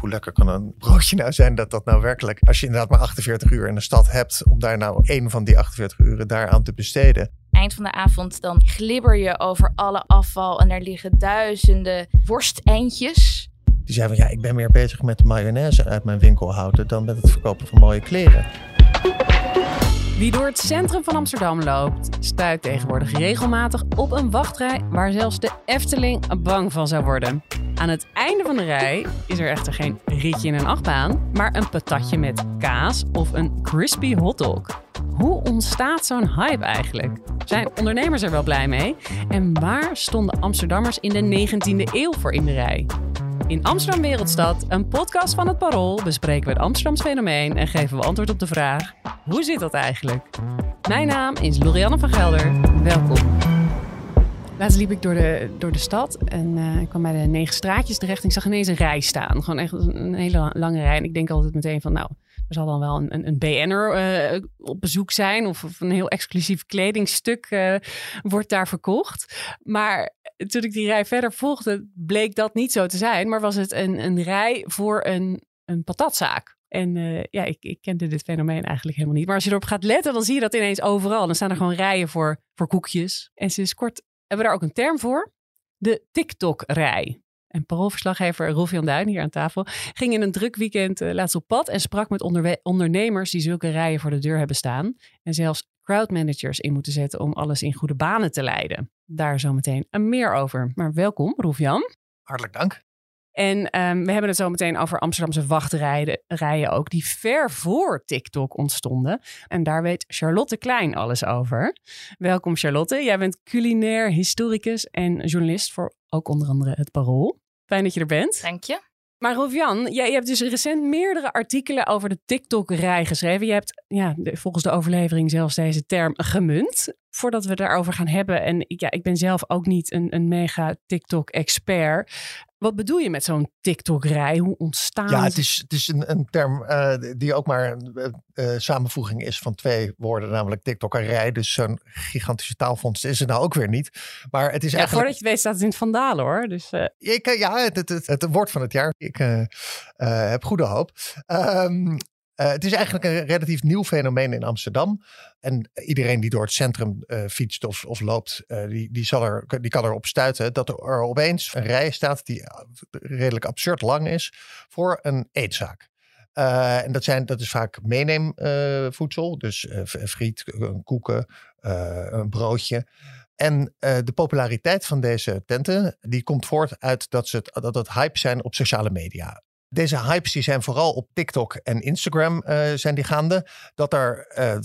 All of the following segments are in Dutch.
hoe lekker kan een broodje nou zijn dat dat nou werkelijk, als je inderdaad maar 48 uur in de stad hebt, om daar nou één van die 48 uren daaraan te besteden. Eind van de avond dan glibber je over alle afval en er liggen duizenden worsteindjes. Die zei van ja, ik ben meer bezig met de mayonaise uit mijn winkel houden dan met het verkopen van mooie kleren. Wie door het centrum van Amsterdam loopt, stuit tegenwoordig regelmatig op een wachtrij waar zelfs de Efteling bang van zou worden. Aan het einde van de rij is er echter geen ritje in een achtbaan, maar een patatje met kaas of een crispy hotdog. Hoe ontstaat zo'n hype eigenlijk? Zijn ondernemers er wel blij mee? En waar stonden Amsterdammers in de 19e eeuw voor in de rij? In Amsterdam Wereldstad, een podcast van het Parool, bespreken we het Amsterdams fenomeen en geven we antwoord op de vraag: hoe zit dat eigenlijk? Mijn naam is Lorianne van Gelder. Welkom. Laatst liep ik door de, door de stad en uh, ik kwam bij de negen straatjes terecht. En ik zag ineens een rij staan. Gewoon echt een hele lange rij. En ik denk altijd meteen van, nou, er zal dan wel een, een, een BN'er uh, op bezoek zijn. Of, een heel exclusief kledingstuk uh, wordt daar verkocht. Maar toen ik die rij verder volgde, bleek dat niet zo te zijn. Maar was het een, een rij voor een, een patatzaak. En ja, ik, ik kende dit fenomeen eigenlijk helemaal niet. Maar als je erop gaat letten, dan zie je dat ineens overal. Dan staan er gewoon rijen voor, voor koekjes. En sinds kort hebben we daar ook een term voor. De TikTok-rij. En paroolverslaggever Jan Duin hier aan tafel ging in een druk weekend uh, laatst op pad en sprak met ondernemers die zulke rijen voor de deur hebben staan. En zelfs crowdmanagers in moeten zetten om alles in goede banen te leiden. Daar zometeen meer over. Maar welkom, Rolf Jan. Hartelijk dank. En um, we hebben het zo meteen over Amsterdamse wachtrijen ook, die ver voor TikTok ontstonden. En daar weet Charlotte Klein alles over. Welkom Charlotte. Jij bent culinair historicus en journalist voor ook onder andere het Parool. Fijn dat je er bent. Dank je. Maar Rolf-Jan, jij hebt dus recent meerdere artikelen over de TikTok-rij geschreven. Je hebt ja, volgens de overlevering zelfs deze term gemunt. Voordat we daarover gaan hebben, en ja, ik ben zelf ook niet een, een mega TikTok-expert. Wat bedoel je met zo'n TikTok-rij? Hoe ontstaat Ja, het is, het is een, een term uh, die ook maar een uh, samenvoeging is van twee woorden, namelijk TikTok-rij. Dus zo'n gigantische taalfonds is het nou ook weer niet. Maar het is ja, eigenlijk... voordat je het weet staat het in het vandalen hoor. Dus, uh... ik, ja, het, het, het, het, woord van het jaar. Ik heb goede hoop. Um, uh, het is eigenlijk een relatief nieuw fenomeen in Amsterdam. En iedereen die door het centrum uh, fietst of, of loopt, uh, die, die, zal er, die kan erop stuiten dat er opeens een rij staat die redelijk absurd lang is voor een eetzaak. en dat, zijn, dat is vaak meeneemvoedsel, dus friet, koeken, een broodje. En uh, de populariteit van deze tenten, die komt voort uit dat, ze het, dat het hype zijn op sociale media. Deze hypes die zijn vooral op TikTok en Instagram uh, zijn die gaande. Dat er uh,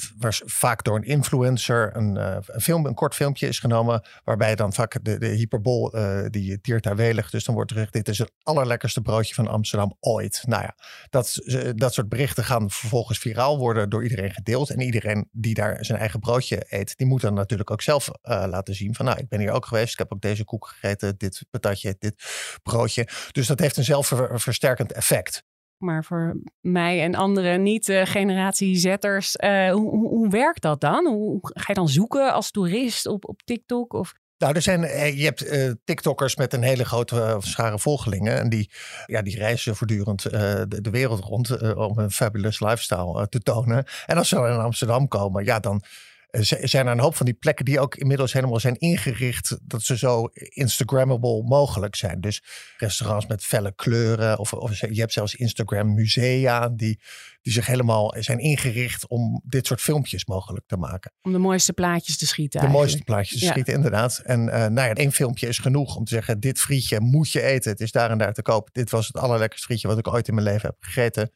vaak door een influencer een, uh, een, film, een kort filmpje is genomen. Waarbij dan vaak de, de hyperbol die tiert daar welig. Dus dan wordt er gezegd, dit is het allerlekkerste broodje van Amsterdam ooit. Nou ja, dat, dat soort berichten gaan vervolgens viraal worden door iedereen gedeeld. En iedereen die daar zijn eigen broodje eet, die moet dan natuurlijk ook zelf laten zien. Van nou, ik ben hier ook geweest. Ik heb ook deze koek gegeten, dit patatje, dit broodje. Dus dat heeft een zelfversterkend effect. Maar voor mij en andere niet-generatie zetters, uh, hoe, hoe, hoe, werkt dat dan? Hoe ga je dan zoeken als toerist op, op TikTok? Of... Nou, er zijn, je hebt uh, TikTokkers met een hele grote uh, schare volgelingen. En die, ja, die reizen voortdurend de, de, wereld rond om een fabulous lifestyle te tonen. En als ze in Amsterdam komen, ja, dan zijn er een hoop van die plekken die ook inmiddels helemaal zijn ingericht dat ze zo Instagrammable mogelijk zijn. Dus restaurants met felle kleuren of, of je hebt zelfs Instagram musea die, die zich helemaal zijn ingericht om dit soort filmpjes mogelijk te maken. Om de mooiste plaatjes te schieten. De mooiste plaatjes te schieten, inderdaad. En uh, nou ja, één filmpje is genoeg om te zeggen: dit frietje moet je eten. Het is daar en daar te koop. Dit was het allerlekkerste frietje wat ik ooit in mijn leven heb gegeten.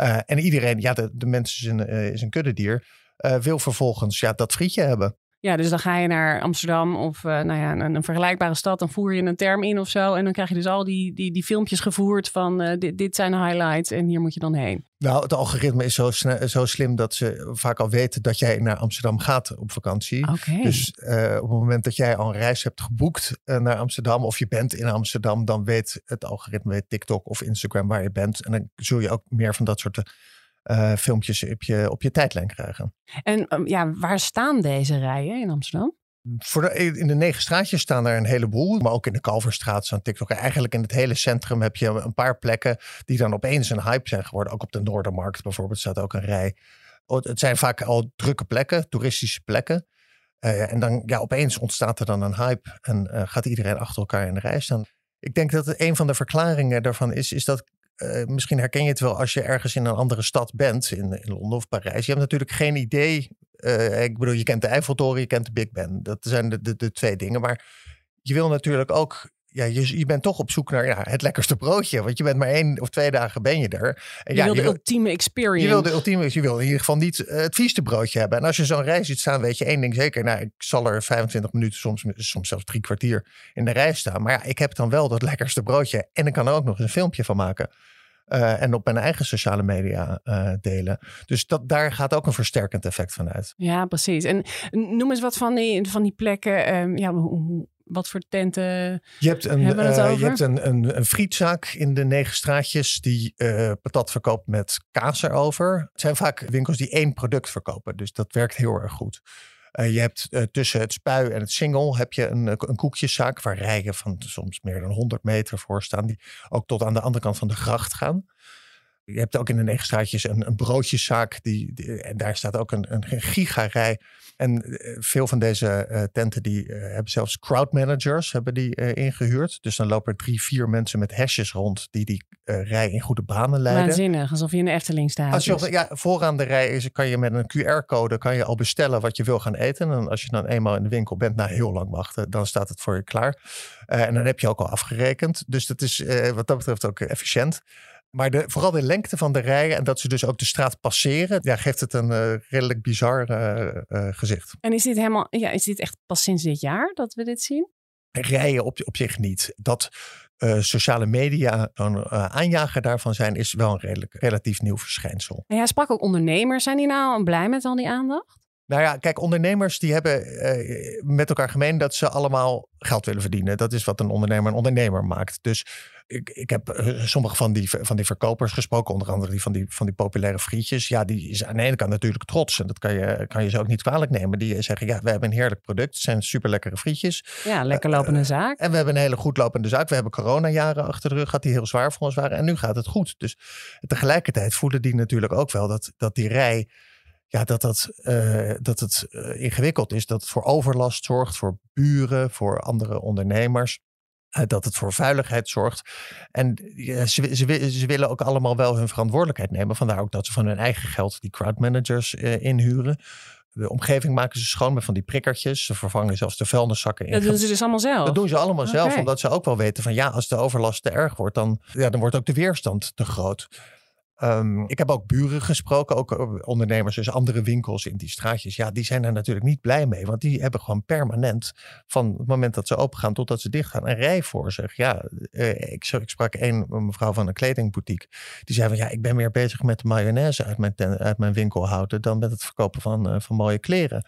Uh, en iedereen, ja, de, de mens is een, uh, is een kuddedier uh, wil vervolgens ja, dat frietje hebben. Ja, dus dan ga je naar Amsterdam of uh, nou ja, een, een, vergelijkbare stad. Dan voer je een term in of zo. En dan krijg je dus al die, die, die filmpjes gevoerd van uh, dit, dit zijn de highlights en hier moet je dan heen. Nou, het algoritme is zo, zo slim dat ze vaak al weten dat jij naar Amsterdam gaat op vakantie. Okay. Dus uh, op het moment dat jij al een reis hebt geboekt naar Amsterdam of je bent in Amsterdam, dan weet het algoritme, weet TikTok of Instagram waar je bent. En dan zul je ook meer van dat soort uh, filmpjes op je, op je tijdlijn krijgen. En um, ja, waar staan deze rijen in Amsterdam? Voor de, in de negen straatjes staan er een heleboel. Maar ook in de Kalverstraat staan TikTok. Eigenlijk in het hele centrum heb je een paar plekken die dan opeens een hype zijn geworden. Ook op de Noordermarkt bijvoorbeeld staat ook een rij. Het zijn vaak al drukke plekken, toeristische plekken. Eh, en dan ja, opeens ontstaat er dan een hype en eh, gaat iedereen achter elkaar in de rij staan. Ik denk dat een van de verklaringen daarvan is, is dat eh, misschien herken je het wel als je ergens in een andere stad bent, in, in Londen of Parijs. Je hebt natuurlijk geen idee. eh, ik bedoel, je kent de Eiffeltoren, je kent de Big Ben. Dat zijn de, de, de twee dingen. Maar je wil natuurlijk ook. Ja, je, je bent toch op zoek naar ja, het lekkerste broodje. Want je bent maar één of twee dagen ben je er. En Je ja, wil de je wil- ultieme experience. je wil de ultieme, je wil in ieder geval niet eh, het vieste broodje hebben. En als je zo'n rij ziet staan, weet je één ding zeker. Nou, ik zal er 25 minuten, soms, soms zelfs drie kwartier in de rij staan. Maar ja, ik heb dan wel dat lekkerste broodje. En ik kan er ook nog eens een filmpje van maken. Eh, en op mijn eigen sociale media eh, delen. Dus dat, daar gaat ook een versterkend effect van uit. Ja, precies. En noem eens wat van die, van die plekken. ehm, ja, hoe- wat voor tenten. Je hebt een, Hebben we het eh, over? je hebt een, een, een frietzaak in de negen straatjes die eh, patat verkoopt met kaas erover. Het zijn vaak winkels die één product verkopen, dus dat werkt heel erg goed. Eh, je hebt tussen het spui en het singel heb je een, een koekjeszaak waar rijen van soms meer dan 100 meter voor staan, die ook tot aan de andere kant van de gracht gaan. Je hebt ook in de negen straatjes een, een broodjeszaak. Die, die- en daar staat ook een, een gigarij. En eh, veel van deze eh, tenten die eh, hebben zelfs crowd managers hebben die, eh, ingehuurd. Dus dan lopen er drie, vier mensen met hashjes rond die die rij in goede banen leiden. Waanzinnig, alsof je in de Efteling staat. Als je Dus- ja, vooraan de rij is, kan je met een QR-code kan je al bestellen wat je wil gaan eten. En als je dan eenmaal in de winkel bent, na heel lang wachten, dan staat het voor je klaar. En dan heb je ook al afgerekend. Dus dat is wat dat betreft ook efficiënt. Maar de, vooral de lengte van de rijen en dat ze dus ook de straat passeren, ja, geeft het een eh, redelijk bizar eh, eh, gezicht. En is dit helemaal, ja, is dit echt pas sinds dit jaar dat we dit zien? Rijen op, op zich niet. Dat sociale media een aanjager daarvan zijn, is wel een redelijk, relatief nieuw verschijnsel. En jij sprak ook ondernemers. Zijn die nou blij met al die aandacht? Nou ja, kijk, ondernemers die hebben eh, met elkaar gemeen dat ze allemaal geld willen verdienen. Dat is wat een ondernemer een ondernemer maakt. Dus ik, ik heb eh, sommige van die, van die verkopers gesproken, onder andere die van die, van die populaire frietjes. Ja, die is aan de ene kant natuurlijk trots. En dat kan je, kan je ze ook niet kwalijk nemen. Die zeggen, ja, we hebben een heerlijk product. Het zijn super lekkere frietjes. Ja, lekker lopende zaak. En we hebben een hele goed lopende zaak. We hebben coronajaren achter de rug gehad die heel zwaar voor ons waren. En nu gaat het goed. Dus tegelijkertijd voelen die natuurlijk ook wel dat, dat die rij ja, dat, dat, eh, dat het eh, ingewikkeld is. Dat het voor overlast zorgt, voor buren, voor andere ondernemers. eh, dat het voor veiligheid zorgt. En ze, ze, ze willen ook allemaal wel hun verantwoordelijkheid nemen. Vandaar ook dat ze van hun eigen geld die crowdmanagers eh inhuren. De omgeving maken ze schoon met van die prikkertjes. Ze vervangen zelfs de vuilniszakken in. Dat doen ze dus allemaal zelf. Dat doen ze allemaal zelf, omdat ze ook wel weten van ja, als de overlast te erg wordt, dan, ja, dan wordt ook de weerstand te groot. Ehm, ik heb ook buren gesproken, ook eh, ondernemers, dus andere winkels in die straatjes. Ja, die zijn er natuurlijk niet blij mee, want die hebben gewoon permanent van het moment dat ze opengaan totdat ze dichtgaan een rij voor zich. Ja, eh, ik, ik sprak een mevrouw van een kledingboutique. Die zei van ja, ik ben meer bezig met de mayonaise uit mijn, uit mijn winkel houden dan met het verkopen van, eh, van mooie kleren.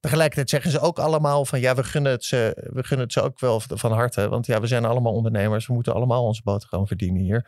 Tegelijkertijd zeggen ze ook allemaal van ja, we gunnen het ze, we gunnen het ze ook wel van harte. Want ja, we zijn allemaal ondernemers. We moeten allemaal onze boterham verdienen hier.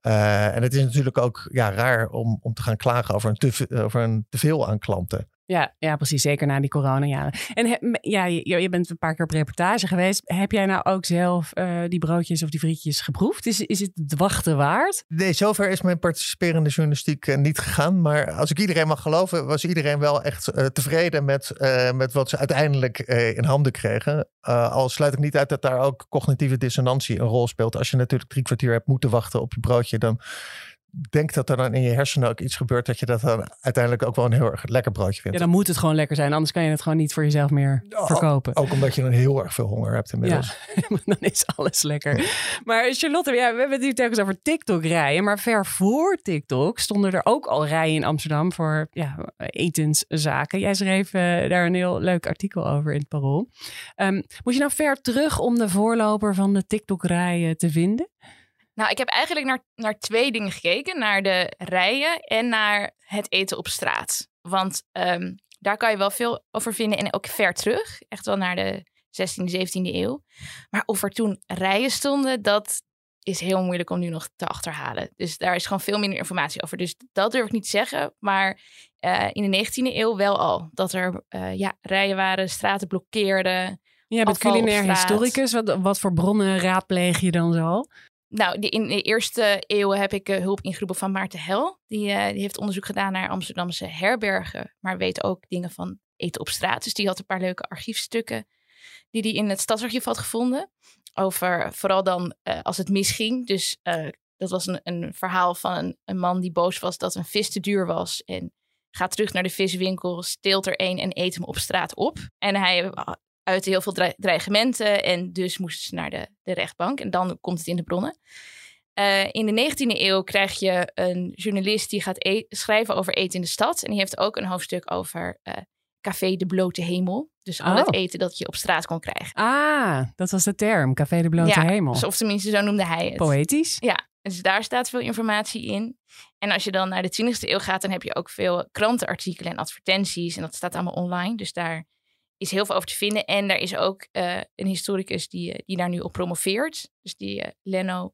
Eh, en het is natuurlijk ook ja, raar om, om te gaan klagen over een, te, ve- over een teveel aan klanten. Ja, ja, precies. Zeker na die coronajaren. En ja, je, bent een paar keer op reportage geweest. Heb jij nou ook zelf eh, die broodjes of die frietjes geproefd? Is, is het het wachten waard? Nee, zover is mijn participerende journalistiek eh, niet gegaan. Maar als ik iedereen mag geloven, was iedereen wel echt eh, tevreden met, met wat ze uiteindelijk in handen kregen. Al sluit ik niet uit dat daar ook cognitieve dissonantie een rol speelt. Als je natuurlijk drie kwartier hebt moeten wachten op je broodje, dan denk dat er dan in je hersenen ook iets gebeurt dat je dat dan uiteindelijk ook wel een heel erg lekker broodje Ja, vindt. dan moet het gewoon lekker zijn. Anders kan je het gewoon niet voor jezelf meer Oh, verkopen. Ook omdat je dan heel erg veel honger hebt inmiddels. dan is alles lekker. Maar Charlotte, ja, we hebben het hier telkens over TikTok-rijen. Maar ver voor TikTok stonden er ook al rijen in Amsterdam voor ja, etenszaken. Jij schreef eh, daar een heel leuk artikel over in het Parool. Ehm, moet je nou ver terug om de voorloper van de TikTok-rijen te vinden? Nou, ik heb eigenlijk naar, naar twee dingen gekeken. Naar de rijen en naar het eten op straat. Want ehm, daar kan je wel veel over vinden en ook ver terug. Echt wel naar de 16e, 17e eeuw. Maar of er toen rijen stonden, dat is heel moeilijk om nu nog te achterhalen. Dus daar is gewoon veel minder informatie over. Dus dat durf ik niet te zeggen. Maar uh, in de 19e eeuw wel al. Dat er uh, ja, rijen waren, straten blokkeerden. Jij bent culinair historicus. Wat, wat voor bronnen raadpleeg je dan zo? Nou, in de eerste eeuw heb ik uh, hulp ingeroepen van Maarten Hel. Die, die, heeft onderzoek gedaan naar Amsterdamse herbergen. Maar weet ook dingen van eten op straat. Dus die had een paar leuke archiefstukken die hij in het stadsarchief had gevonden. Over vooral dan uh, als het misging. Dus dat was een, een verhaal van een, een, man die boos was dat een vis te duur was. En gaat terug naar de viswinkel, steelt er een en eet hem op straat op. En hij uitte heel veel dreigementen en dus moesten ze naar de, de rechtbank. En dan komt het in de bronnen. Uh, in de 19e eeuw krijg je een journalist die gaat e schrijven over eten in de stad. En die heeft ook een hoofdstuk over Café de Blote Hemel. Dus al het oh. eten dat je op straat kon krijgen. Ah, dat was de term, Café de Blote Hemel. Dus of tenminste, zo noemde hij het. Poëtisch. Ja, dus daar staat veel informatie in. En als je dan naar de 20e eeuw gaat, dan heb je ook veel krantenartikelen en advertenties. En dat staat allemaal online. Dus daar is heel veel over te vinden. En daar is ook uh, een historicus die, eh, die daar nu op promoveert. Dus die uh, Leno,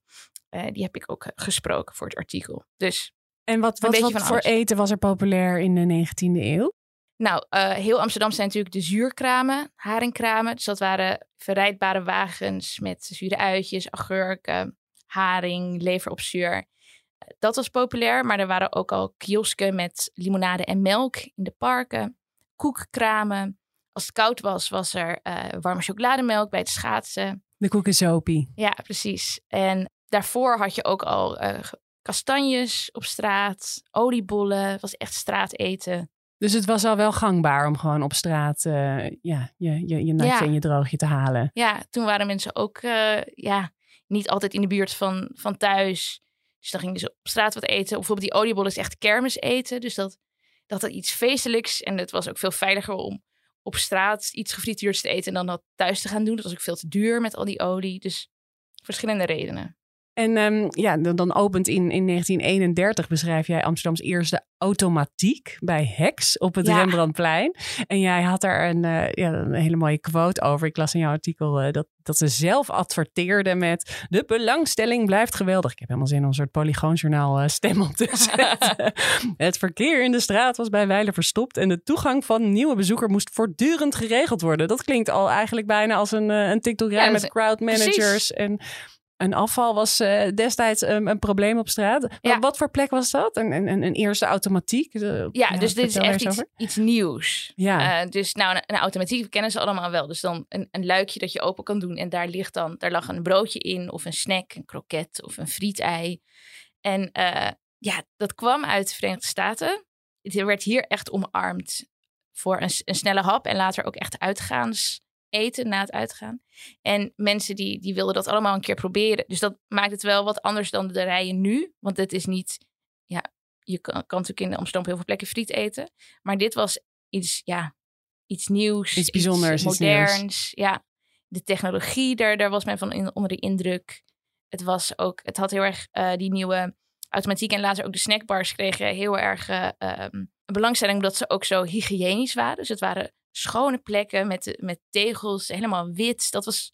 die heb ik ook gesproken voor het artikel. Dus en wat, wat, wat voor eten was er populair in de 19e eeuw? Nou, heel Amsterdam zijn natuurlijk de zuurkramen, haringkramen. Dus dat waren verrijdbare wagens met zure uitjes, agurken, haring, lever op zuur. Eh, dat was populair, maar er waren ook al kiosken met limonade en melk in de parken. Koekkramen. Als het koud was, was er uh, warme chocolademelk bij het schaatsen. De koekensopie. Ja, precies. En daarvoor had je ook al uh, kastanjes op straat, oliebollen. Het was echt straateten. Dus het was al wel gangbaar om gewoon op straat uh, ja, je, je, je natje en je droogje te halen. Ja, toen waren mensen ook uh, ja, niet altijd in de buurt van, van thuis. Dus dan gingen ze op straat wat eten. Bijvoorbeeld die oliebollen is echt kermis eten. Dus dat, dat had iets feestelijks. En het was ook veel veiliger om op straat iets gefrituurd te eten... en dan dat thuis te gaan doen. Dat was ook veel te duur met al die olie. Dus verschillende redenen. En um, ja, dan opent in, in 1931 beschrijf jij Amsterdams eerste automatiek bij Hex op het Rembrandtplein. En jij had daar een, uh, ja, een hele mooie quote over. Ik las in jouw artikel uh, dat, dat ze zelf adverteerden met de belangstelling blijft geweldig. Ik heb helemaal zin om een soort polygoonjournaal uh, stem op te zetten. het verkeer in de straat was bij wijle verstopt en de toegang van nieuwe bezoeker moest voortdurend geregeld worden. Dat klinkt al eigenlijk bijna als een, een TikTok ja, met crowd managers precies. en een afval was uh, destijds um, een probleem op straat. Ja. Wat voor plek was dat? Een, een, een eerste automatiek? De, ja, dus dit is echt iets, iets, nieuws. Ja. Uh, dus nou, een, een, automatiek kennen ze allemaal wel. Dus dan een, een, luikje dat je open kan doen. En daar ligt dan, daar lag een broodje in, of een snack, een kroket of een frietei. En uh, ja, dat kwam uit de Verenigde Staten. Het werd hier echt omarmd voor een, een snelle hap en later ook echt uitgaans eten na het uitgaan. En mensen die, die wilden dat allemaal een keer proberen. Dus dat maakt het wel wat anders dan de rijen nu. Want het is niet, ja, je kan, kan natuurlijk in Amsterdam heel veel plekken friet eten. Maar dit was iets, ja, iets nieuws. Iets bijzonders. Iets moderns. ja, de technologie, daar, daar was men van in, onder de indruk. Het was ook, het had heel erg uh, die nieuwe automatiek en later ook de snackbars kregen heel erg uh, um, belangstelling omdat ze ook zo hygiënisch waren. Dus het waren schone plekken met, met tegels, helemaal wit. Dat was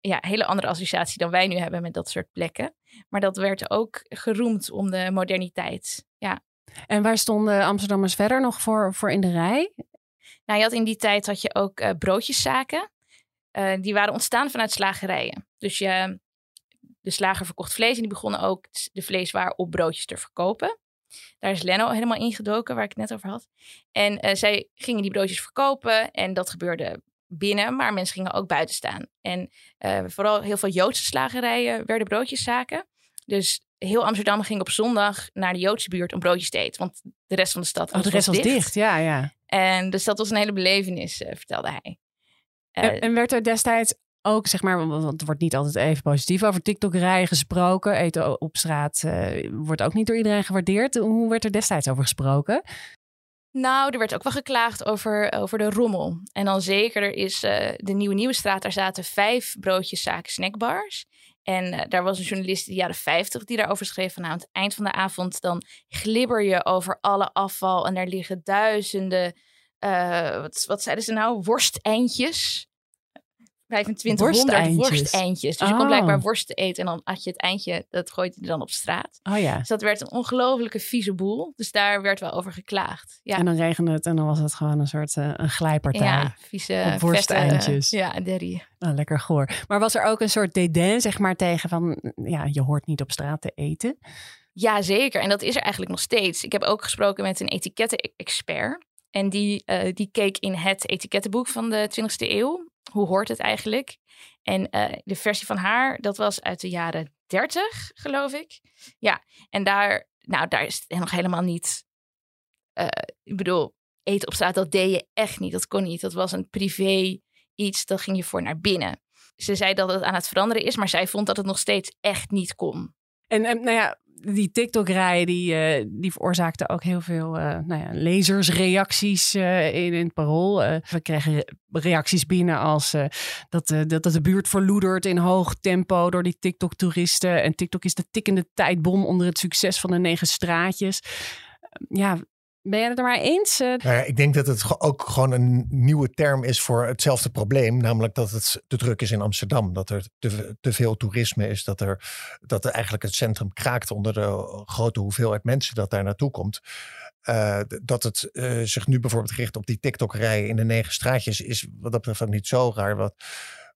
ja, een hele andere associatie dan wij nu hebben met dat soort plekken. Maar dat werd ook geroemd om de moderniteit. Ja. En waar stonden Amsterdammers verder nog voor, voor in de rij? Nou, je had in die tijd had je ook uh, broodjeszaken. Uh, die waren ontstaan vanuit slagerijen. Dus je, de slager verkocht vlees en die begonnen ook de vleeswaar op broodjes te verkopen. Daar is Leno helemaal ingedoken, waar ik het net over had. En uh, zij gingen die broodjes verkopen en dat gebeurde binnen, maar mensen gingen ook buiten staan. En uh, vooral heel veel Joodse slagerijen werden broodjeszaken. Dus heel Amsterdam ging op zondag naar de Joodse buurt om broodjes te eten. Want de rest van de stad was, oh, de rest was, dicht. Ja, ja. En dus dat was een hele belevenis, uh, vertelde hij. en, en werd er destijds ook, zeg maar, want er wordt niet altijd even positief over TikTok-rijen gesproken. Eten op straat uh, wordt ook niet door iedereen gewaardeerd. Hoe werd er destijds over gesproken? Nou, er werd ook wel geklaagd over, over de rommel. En dan zeker, er is uh, de Nieuwe Nieuwe Straat, daar zaten vijf broodjeszaken snackbars. En uh, daar was een journalist in de jaren 50 die daarover schreef van nou, aan het eind van de avond dan glibber je over alle afval en daar liggen duizenden, wat, wat zeiden ze nou, worsteindjes 2500 Worsteindjes. worsteindjes. Dus je kon Oh. blijkbaar worsten eten en dan had je het eindje, dat gooide je dan op straat. Oh ja. Dus dat werd een ongelofelijke vieze boel. Dus daar werd wel over geklaagd. Ja, En dan regende het en dan was het gewoon een soort eh, een glijpartij. ja vieze worsteindjes. vette- Ja, derry. Oh, lekker goor. Maar was er ook een soort dédain, zeg maar, tegen van... Ja, je hoort niet op straat te eten. Ja, zeker. En dat is er eigenlijk nog steeds. Ik heb ook gesproken met een etiketten-expert. En die, eh, die keek in het etikettenboek van de 20e eeuw. Hoe hoort het eigenlijk? En eh, de versie van haar, dat was uit de jaren 30, geloof ik. Ja, en daar, nou, daar is het nog helemaal niet. eh, ik bedoel, eten op straat, dat deed je echt niet. Dat kon niet. Dat was een privé iets, dat ging je voor naar binnen. Ze zei dat het aan het veranderen is, maar zij vond dat het nog steeds echt niet kon. En, en nou ja, die TikTok-rij, die, eh, die veroorzaakte ook heel veel eh, nou ja, lezersreacties eh, in, het parool. We kregen re- reacties binnen als dat, dat, dat de buurt verloedert in hoog tempo door die TikTok-toeristen. En TikTok is de tikkende tijdbom onder het succes van de negen straatjes. ja, ben jij het er maar eens? Eh, Nou ik denk dat het ook gewoon een nieuwe term is voor hetzelfde probleem. Namelijk dat het te druk is in Amsterdam. Dat er te, veel toerisme is. Dat er, dat er eigenlijk het centrum kraakt onder de grote hoeveelheid mensen dat daar naartoe komt. Eh, dat het eh, zich nu bijvoorbeeld richt op die TikTok-rij in de negen straatjes is wat dat betreft niet zo raar. Wat,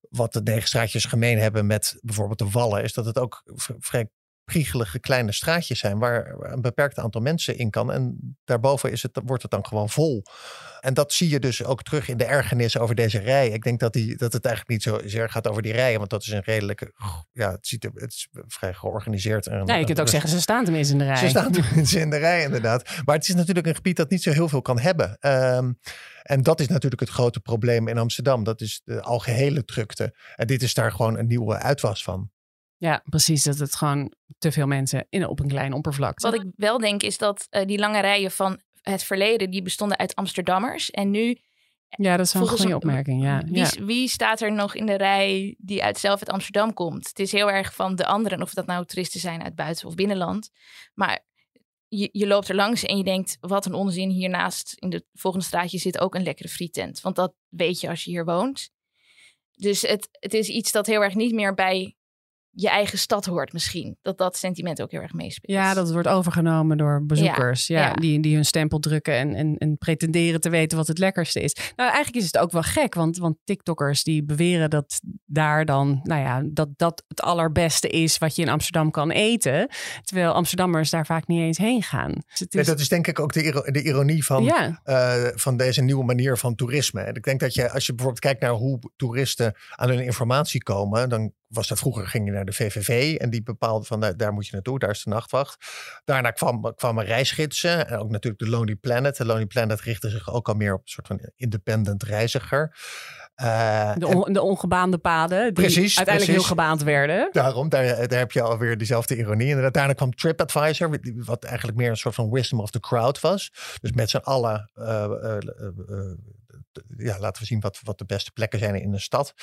wat de negen straatjes gemeen hebben met bijvoorbeeld de Wallen, is dat het ook vrij priegelige kleine straatjes zijn waar een beperkt aantal mensen in kan. En daarboven is het, wordt het dan gewoon vol. En dat zie je dus ook terug in de ergernis over deze rij. Ik denk dat, die, dat het eigenlijk niet zo zeer gaat over die rijen, want dat is een redelijke, ja, het, ziet er, het is vrij georganiseerd. En, nou, je kunt ook zeggen, ze staan tenminste in de rij. ze staan tenminste in de rij, inderdaad. Maar het is natuurlijk een gebied dat niet zo heel veel kan hebben. Ehm, en dat is natuurlijk het grote probleem in Amsterdam. Dat is de algehele drukte. En dit is daar gewoon een nieuwe uitwas van. Ja, precies. Dat het gewoon te veel mensen in, op een klein oppervlakte. Wat ik wel denk is dat eh, die lange rijen van het verleden, die bestonden uit Amsterdammers. En nu, Ja, dat is een goede opmerking. Ja, wie, ja. wie staat er nog in de rij die uit zelf uit Amsterdam komt? Het is heel erg van de anderen, of dat nou toeristen zijn uit buiten of binnenland. Maar je, je loopt er langs en je denkt, wat een onzin. Hiernaast in de volgende straatje zit ook een lekkere frietent. Want dat weet je als je hier woont. Dus het, het is iets dat heel erg niet meer bij je eigen stad hoort misschien. Dat dat sentiment ook heel erg meespeelt. Ja, dat het wordt overgenomen door bezoekers. Ja, ja. Die, die hun stempel drukken en, en, en pretenderen te weten wat het lekkerste is. Nou, eigenlijk is het ook wel gek, want, want TikTokkers die beweren dat daar dan, nou ja, dat dat het allerbeste is wat je in Amsterdam kan eten. Terwijl Amsterdammers daar vaak niet eens heen gaan. Dus dat is denk ik ook de, iro- de ironie van, ja, eh, van deze nieuwe manier van toerisme. En ik denk dat je, als je bijvoorbeeld kijkt naar hoe toeristen aan hun informatie komen, dan was dat vroeger ging je naar de VVV en die bepaalde van nou, daar moet je naartoe, daar is de nachtwacht. Daarna kwam, kwamen reisgidsen en ook natuurlijk de Lonely Planet. De Lonely Planet richtte zich ook al meer op een soort van independent reiziger. Eh, de, en de ongebaande paden die Precies, uiteindelijk precies. heel gebaand werden. daarom, daar, daar heb je alweer diezelfde ironie. En daarna kwam TripAdvisor, wat eigenlijk meer een soort van wisdom of the crowd was. Dus met z'n allen, eh, eh, ja, laten we zien wat, wat de beste plekken zijn in een stad.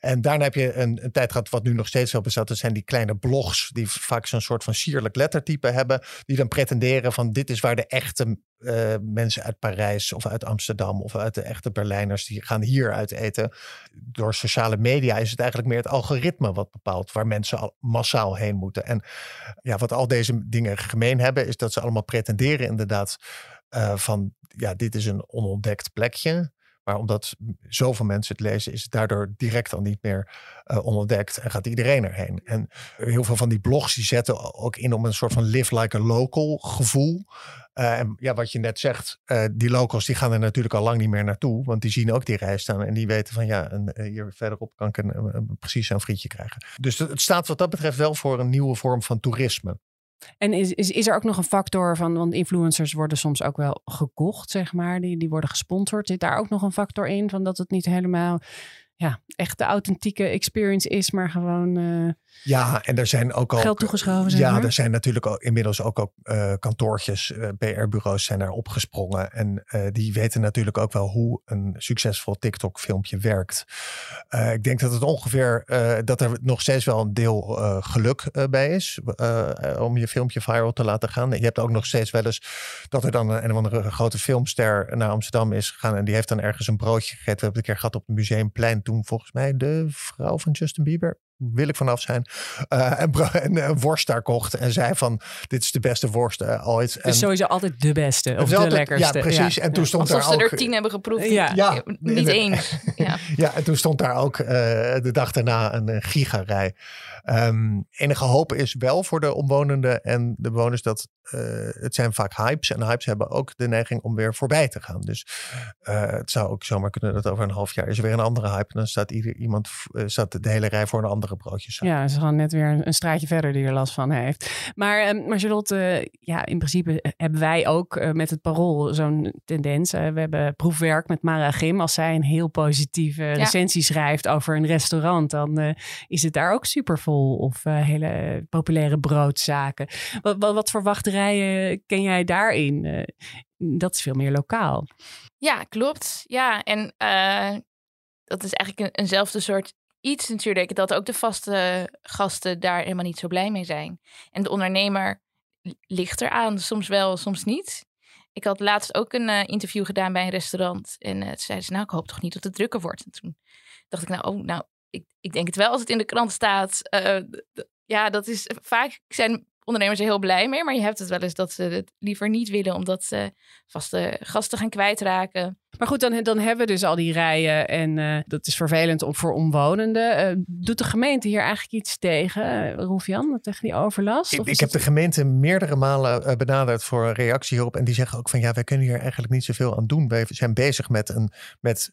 En daarna heb je een, een tijd gehad wat nu nog steeds wel bestaat. Dat zijn die kleine blogs die vaak zo'n soort van sierlijk lettertype hebben. Die dan pretenderen van dit is waar de echte eh, mensen uit Parijs of uit Amsterdam of uit de echte Berlijners. Die gaan hier uit eten. Door sociale media is het eigenlijk meer het algoritme wat bepaalt waar mensen al massaal heen moeten. En ja, wat al deze dingen gemeen hebben is dat ze allemaal pretenderen inderdaad eh, van ja, dit is een onontdekt plekje. Maar omdat zoveel mensen het lezen, is het daardoor direct al niet meer eh, onontdekt en gaat iedereen erheen. En heel veel van die blogs die zetten ook in om een soort van live like a local gevoel. Eh, en ja, wat je net zegt, eh, die locals die gaan er natuurlijk al lang niet meer naartoe, want die zien ook die rij staan en die weten van ja, en, hier verderop kan ik een, een- precies zo'n frietje krijgen. Dus het staat wat dat betreft wel voor een nieuwe vorm van toerisme. En is, is, is er ook nog een factor van, want influencers worden soms ook wel gekocht, zeg maar, die, die worden gesponsord. Zit daar ook nog een factor in van dat het niet helemaal ja, echt de authentieke experience is, maar gewoon eh, Ja, en er zijn ook al. geld toegeschoven, zeg ja, er zijn natuurlijk ook, inmiddels ook, ook eh, kantoortjes, eh, PR-bureaus zijn daar opgesprongen. En die weten natuurlijk ook wel hoe een succesvol TikTok-filmpje werkt. Ik denk dat het ongeveer, dat er nog steeds wel een deel geluk bij is. om je filmpje viral te laten gaan. Je hebt ook nog steeds wel eens dat er dan een, een of andere grote filmster naar Amsterdam is gegaan. En die heeft dan ergens een broodje gegeten. We hebben het een keer gehad op het Museumplein toen volgens mij de vrouw van Justin Bieber wil ik vanaf zijn. Uh, en, en een worst daar kocht. En zei van, dit is de beste worst uh, ooit. Dus en, sowieso altijd de beste. Of de altijd, lekkerste. Ja, precies. Ja. En toen stond Alsof daar ze ook... er tien hebben geproefd. Ja. ja. Niet eens. Ja. ja, en toen stond daar ook uh, de dag daarna een gigarij. Um, enige hoop is wel voor de omwonenden en de bewoners dat het zijn vaak hypes. En hypes hebben ook de neiging om weer voorbij te gaan. Dus het zou ook zomaar kunnen dat over een half jaar is er weer een andere hype. En dan staat ieder, iemand, staat de hele rij voor een andere broodjes. Ja, is gewoon net weer een, straatje verder die er last van heeft. Maar, uh, maar Charlotte, ja, in principe hebben wij ook uh, met het parool zo'n tendens. We hebben proefwerk met Mara Gim. Als zij een heel positieve ja. recensie schrijft over een restaurant, dan is het daar ook super vol. Of hele populaire broodzaken. Wat, wat, wat voor wachterijen ken jij daarin? dat is veel meer lokaal. Ja, klopt. Ja, en dat is eigenlijk een, eenzelfde soort iets natuurlijk dat ook de vaste gasten daar helemaal niet zo blij mee zijn. En de ondernemer ligt eraan, soms wel, soms niet. Ik had laatst ook een uh, interview gedaan bij een restaurant. En uh, zeiden ze, nou, ik hoop toch niet dat het drukker wordt. En toen dacht ik, nou, oh, nou ik, ik denk het wel als het in de krant staat. Uh, ja, dat is vaak zijn ondernemers er heel blij mee. Maar je hebt het wel eens dat ze het liever niet willen, omdat ze vaste gasten gaan kwijtraken. Maar goed, dan, dan hebben we dus al die rijen en uh, dat is vervelend voor omwonenden. Uh, doet de gemeente hier eigenlijk iets tegen, Rolf-Jan, tegen die overlast? Ik, ik heb de gemeente meerdere malen benaderd voor een reactie hierop. En die zeggen ook van ja, wij kunnen hier eigenlijk niet zoveel aan doen. Wij zijn bezig met een, met,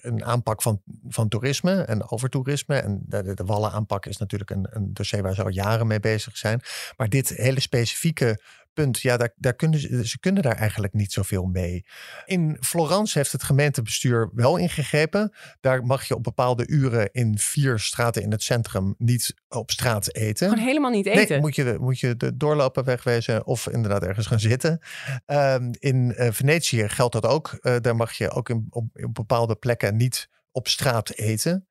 een aanpak van, van toerisme en overtoerisme. En de, de, de wallen aanpak is natuurlijk een, een dossier waar ze al jaren mee bezig zijn. Maar dit hele specifieke punt, ja, daar, daar kunnen ze, ze kunnen daar eigenlijk niet zoveel mee. In Florence heeft het gemeentebestuur wel ingegrepen. Daar mag je op bepaalde uren in vier straten in het centrum niet op straat eten. Gewoon helemaal niet eten? Nee, moet je, moet je de doorlopen wegwezen of inderdaad ergens gaan zitten. Um, in uh, Venetië geldt dat ook. Uh, daar mag je ook in, op, op bepaalde plekken niet op straat eten.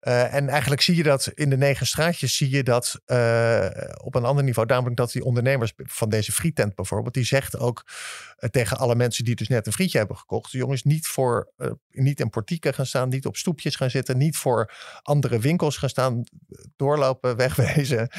Uh, en eigenlijk zie je dat in de negen straatjes, zie je dat uh, op een ander niveau. Namelijk dat die ondernemers van deze frietent bijvoorbeeld, die zegt ook uh, tegen alle mensen die dus net een frietje hebben gekocht, jongens, niet voor, niet in portieken gaan staan, niet op stoepjes gaan zitten, niet voor andere winkels gaan staan, doorlopen, wegwezen.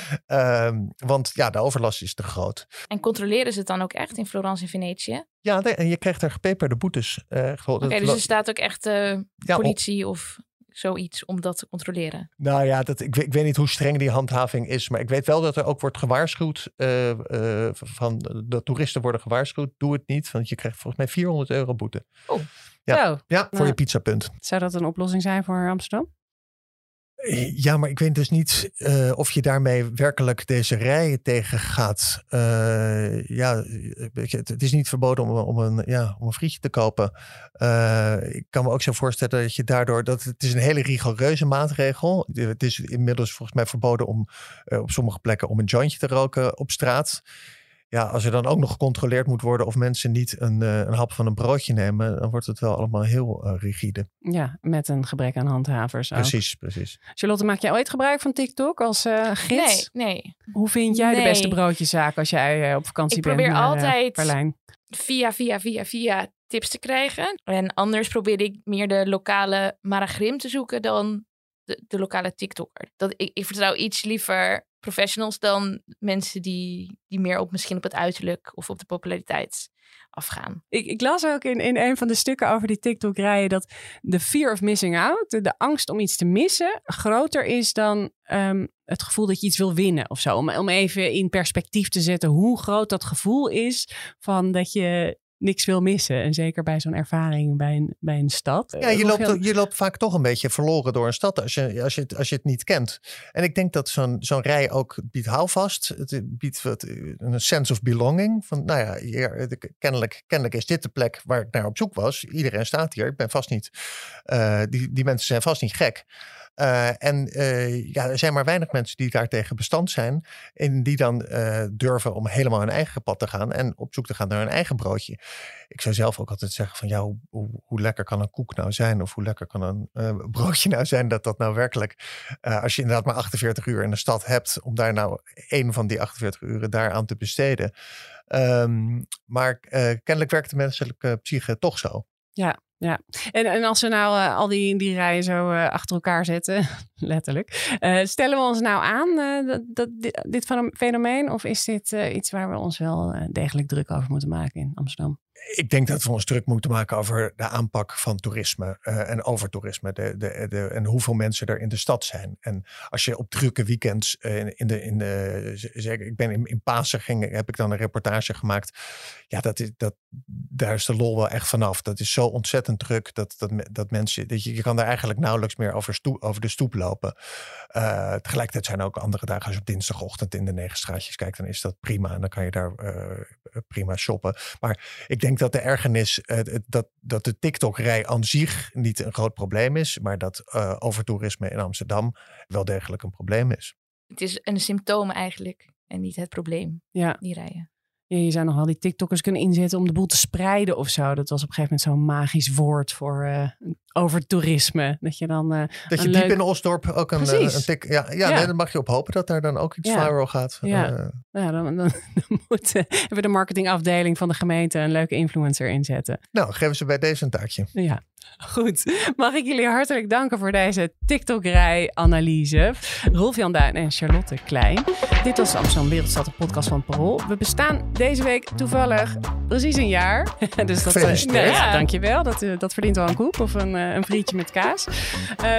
want ja, de overlast is te groot. En controleren ze het dan ook echt in Florence en Venetië? Ja, nee, en je krijgt er gepeperde boetes. Oké, okay, dus er staat ook echt ja, politie of zoiets om dat te controleren? Nou ja, dat, ik, ik weet niet hoe streng die handhaving is. Maar ik weet wel dat er ook wordt gewaarschuwd. Uh, uh, van de toeristen worden gewaarschuwd. Doe het niet, want je krijgt volgens mij 400 euro boete. Oh. Ja, oh. ja voor nou, je pizzapunt. Zou dat een oplossing zijn voor Amsterdam? Ja, maar ik weet dus niet uh, of je daarmee werkelijk deze rijen tegen gaat. Uh, ja, het, is niet verboden om, om, een, ja, om een frietje te kopen. Uh, ik kan me ook zo voorstellen dat je daardoor... Dat, het is een hele rigoureuze maatregel. Het is inmiddels volgens mij verboden om op sommige plekken om een jointje te roken op straat ja, als er dan ook nog gecontroleerd moet worden of mensen niet een, uh, een hap van een broodje nemen, dan wordt het wel allemaal heel uh, rigide. Ja, met een gebrek aan handhavers. Ook. Precies, precies. Charlotte, maak jij ooit gebruik van TikTok als uh, gids? Nee, nee. Hoe vind jij nee. de beste broodjeszaak als jij op vakantie Ik bent? probeer naar, altijd Berlijn? via, via, via, via tips te krijgen. En anders probeer ik meer de lokale Maragrim te zoeken dan de, de lokale TikToker. Dat, ik, ik vertrouw iets liever professionals dan mensen die, die meer op misschien op het uiterlijk of op de populariteit afgaan. Ik, ik las ook in, in een van de stukken over die TikTok-rijen dat de fear of missing out, de, angst om iets te missen, groter is dan um, het gevoel dat je iets wil winnen of zo. Om, om even in perspectief te zetten hoe groot dat gevoel is van dat je niks wil missen. En zeker bij zo'n ervaring bij een, bij een stad. Ja, je loopt, je loopt vaak toch een beetje verloren door een stad als je, als je, het, als je het niet kent. En ik denk dat zo'n zo'n rij ook biedt houvast. Het biedt wat, een sense of belonging. Van, nou ja, hier, kennelijk, kennelijk is dit de plek waar ik naar op zoek was. Iedereen staat hier. Ik ben vast niet... Uh, die, die mensen zijn vast niet gek. Uh, en uh, ja, er zijn maar weinig mensen die daartegen bestand zijn. En die dan uh, durven om helemaal hun eigen pad te gaan. En op zoek te gaan naar hun eigen broodje. Ik zou zelf ook altijd zeggen van ja, hoe, hoe, lekker kan een koek nou zijn? Of hoe lekker kan een broodje nou zijn? Dat dat nou werkelijk, als je inderdaad maar 48 uur in de stad hebt. Om daar nou één van die 48 uren daaraan te besteden. Um, maar kennelijk werkt de menselijke psyche toch zo. Ja, Ja, en, en als we nou uh, al die, die rijen zo uh, achter elkaar zetten, letterlijk, uh, stellen we ons nou aan dat, dat, dit, dit fenomeen? Of is dit iets waar we ons wel degelijk druk over moeten maken in Amsterdam? Ik denk dat we ons druk moeten maken over de aanpak van toerisme uh, en over toerisme. De, de, de, en hoeveel mensen er in de stad zijn. En als je op drukke weekends uh, in de, in de zeker, ik ben in, in Pasen ging, heb ik dan een reportage gemaakt. Ja, dat is, dat, daar is de lol wel echt vanaf. Dat is zo ontzettend druk dat, dat, dat mensen, dat je, je kan daar eigenlijk nauwelijks meer over, over de stoep lopen. Uh, tegelijkertijd zijn er ook andere dagen. Als je op dinsdagochtend in de negen straatjes kijkt, dan is dat prima. En dan kan je daar prima shoppen. Maar ik denk dat de ergernis, uh, dat, dat de TikTok-rij aan zich niet een groot probleem is, maar dat uh, overtoerisme in Amsterdam wel degelijk een probleem is. Het is een symptoom eigenlijk en niet het probleem, ja. die rijen. Ja, je zou nog wel die TikTokkers kunnen inzetten om de boel te spreiden of zo. Dat was op een gegeven moment zo'n magisch woord voor uh, over toerisme. Dat je dan. Uh, dat je diep in Osdorp ook een, uh, een tik. Ja, ja, ja. Nee, mag je op hopen dat daar dan ook iets ja. viral gaat. Ja, ja dan, dan, dan moet we de marketingafdeling van de gemeente een leuke influencer inzetten. Nou, geven ze bij deze een taartje. Ja. Goed, mag ik jullie hartelijk danken voor deze TikTok-rij-analyse. Rolf-Jan Duin en Charlotte Klein. Dit was de Amsterdam Wereldstad, de podcast van Parool. We bestaan deze week toevallig precies een jaar. dus dat, uh, nou ja, dankjewel. Dat, uh, dat verdient wel een koep of een, uh, een frietje met kaas.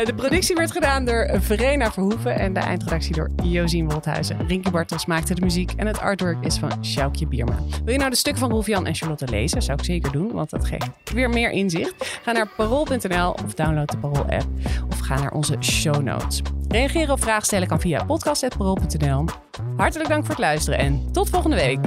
de productie werd gedaan door Verena Verhoeven en de eindredactie door Josien Wolthuizen. Rinky Bartels maakte de muziek en het artwork is van Sjoukje Bierma. Wil je nou de stukken van Rolf-Jan en Charlotte lezen? Zou ik zeker doen, want dat geeft weer meer inzicht. Ga naar parool.nl of download de Parool-app of ga naar onze show notes. Reageren of vragen stellen kan via podcast.parool.nl. Hartelijk dank voor het luisteren en tot volgende week.